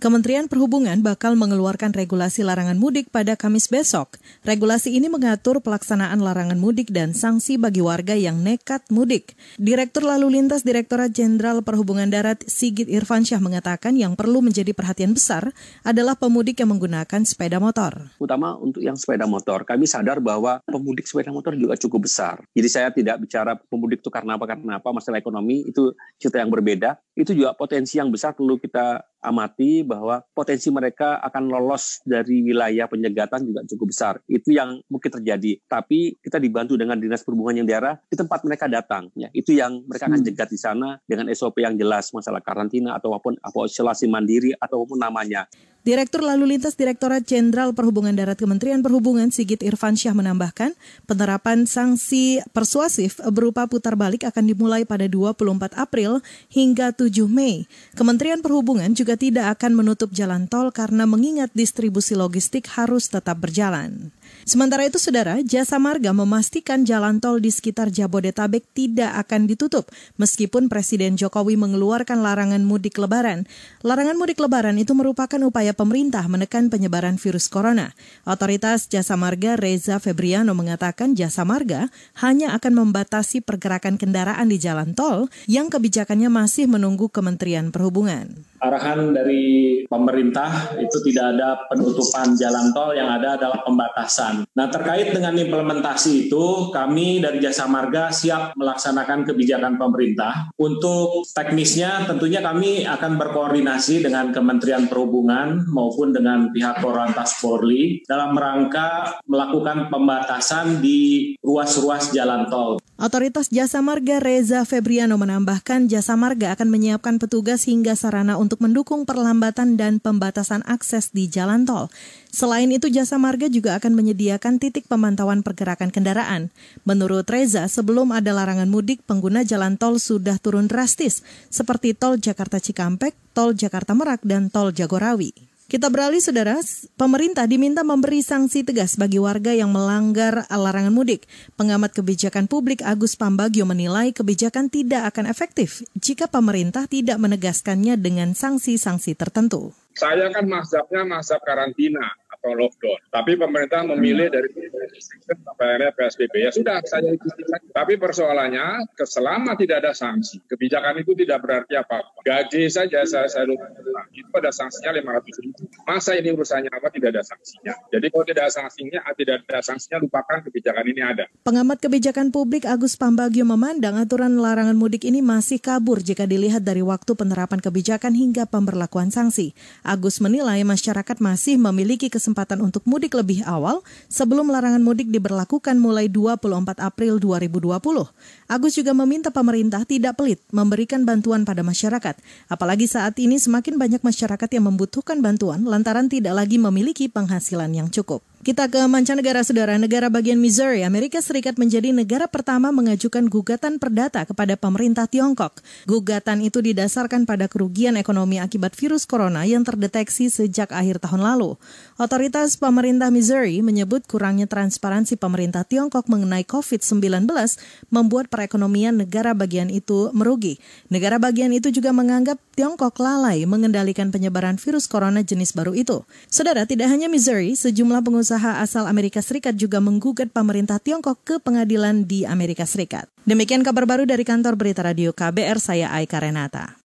Kementerian Perhubungan bakal mengeluarkan regulasi larangan mudik pada Kamis besok. Regulasi ini mengatur pelaksanaan larangan mudik dan sanksi bagi warga yang nekat mudik. Direktur Lalu Lintas Direktorat Jenderal Perhubungan Darat Sigit Irfansyah mengatakan yang perlu menjadi perhatian besar adalah pemudik yang menggunakan sepeda motor. Utama untuk yang sepeda motor, kami sadar bahwa pemudik sepeda motor juga cukup besar. Jadi saya tidak bicara pemudik itu karena apa, karena apa, masalah ekonomi itu cerita yang berbeda. Itu juga potensi yang besar perlu kita amati bahwa potensi mereka akan lolos dari wilayah penyegatan juga cukup besar. Itu yang mungkin terjadi. Tapi kita dibantu dengan dinas perhubungan yang daerah di tempat mereka datang. Ya, itu yang mereka akan hmm. jegat di sana dengan SOP yang jelas masalah karantina atau apa pun apa isolasi mandiri ataupun namanya. Direktur Lalu Lintas Direktorat Jenderal Perhubungan Darat Kementerian Perhubungan Sigit Irfansyah menambahkan, penerapan sanksi persuasif berupa putar balik akan dimulai pada 24 April hingga 7 Mei. Kementerian Perhubungan juga tidak akan menutup jalan tol karena mengingat distribusi logistik harus tetap berjalan. Sementara itu, saudara, Jasa Marga memastikan jalan tol di sekitar Jabodetabek tidak akan ditutup, meskipun Presiden Jokowi mengeluarkan larangan mudik lebaran. Larangan mudik lebaran itu merupakan upaya pemerintah menekan penyebaran virus corona. Otoritas Jasa Marga Reza Febriano mengatakan Jasa Marga hanya akan membatasi pergerakan kendaraan di jalan tol yang kebijakannya masih menunggu Kementerian Perhubungan arahan dari pemerintah itu tidak ada penutupan jalan tol yang ada adalah pembatasan. Nah terkait dengan implementasi itu kami dari Jasa Marga siap melaksanakan kebijakan pemerintah. Untuk teknisnya tentunya kami akan berkoordinasi dengan Kementerian Perhubungan maupun dengan pihak Korlantas Polri dalam rangka melakukan pembatasan di ruas-ruas jalan tol. Otoritas Jasa Marga Reza Febriano menambahkan Jasa Marga akan menyiapkan petugas hingga sarana untuk mendukung perlambatan dan pembatasan akses di jalan tol. Selain itu Jasa Marga juga akan menyediakan titik pemantauan pergerakan kendaraan. Menurut Reza, sebelum ada larangan mudik, pengguna jalan tol sudah turun drastis, seperti tol Jakarta Cikampek, tol Jakarta Merak, dan tol Jagorawi. Kita beralih, saudara. Pemerintah diminta memberi sanksi tegas bagi warga yang melanggar larangan mudik. Pengamat kebijakan publik Agus Pambagio menilai kebijakan tidak akan efektif jika pemerintah tidak menegaskannya dengan sanksi-sanksi tertentu. Saya kan mazhabnya mazhab karantina atau lockdown. Tapi pemerintah memilih dari PSBB. Ya sudah, saya ikuti. Tapi persoalannya, selama tidak ada sanksi, kebijakan itu tidak berarti apa-apa. Gaji saja saya, lupa. Itu ada sanksinya 500 ribu. Masa ini urusannya apa tidak ada sanksinya? Jadi kalau tidak ada sanksinya, tidak ada sanksinya, lupakan kebijakan ini ada. Pengamat kebijakan publik Agus Pambagio memandang aturan larangan mudik ini masih kabur jika dilihat dari waktu penerapan kebijakan hingga pemberlakuan sanksi. Agus menilai masyarakat masih memiliki kesempatan untuk mudik lebih awal sebelum larangan mudik diberlakukan mulai 24 April 2020. Agus juga meminta pemerintah tidak pelit memberikan bantuan pada masyarakat, apalagi saat ini semakin banyak masyarakat yang membutuhkan bantuan lantaran tidak lagi memiliki penghasilan yang cukup. Kita ke mancanegara saudara, negara bagian Missouri, Amerika Serikat menjadi negara pertama mengajukan gugatan perdata kepada pemerintah Tiongkok. Gugatan itu didasarkan pada kerugian ekonomi akibat virus corona yang terdeteksi sejak akhir tahun lalu. Otoritas pemerintah Missouri menyebut kurangnya transparansi pemerintah Tiongkok mengenai COVID-19 membuat perekonomian negara bagian itu merugi. Negara bagian itu juga menganggap Tiongkok lalai mengendalikan penyebaran virus corona jenis baru itu. Saudara, tidak hanya Missouri, sejumlah pengusaha pengusaha asal Amerika Serikat juga menggugat pemerintah Tiongkok ke pengadilan di Amerika Serikat. Demikian kabar baru dari kantor Berita Radio KBR, saya Aika Renata.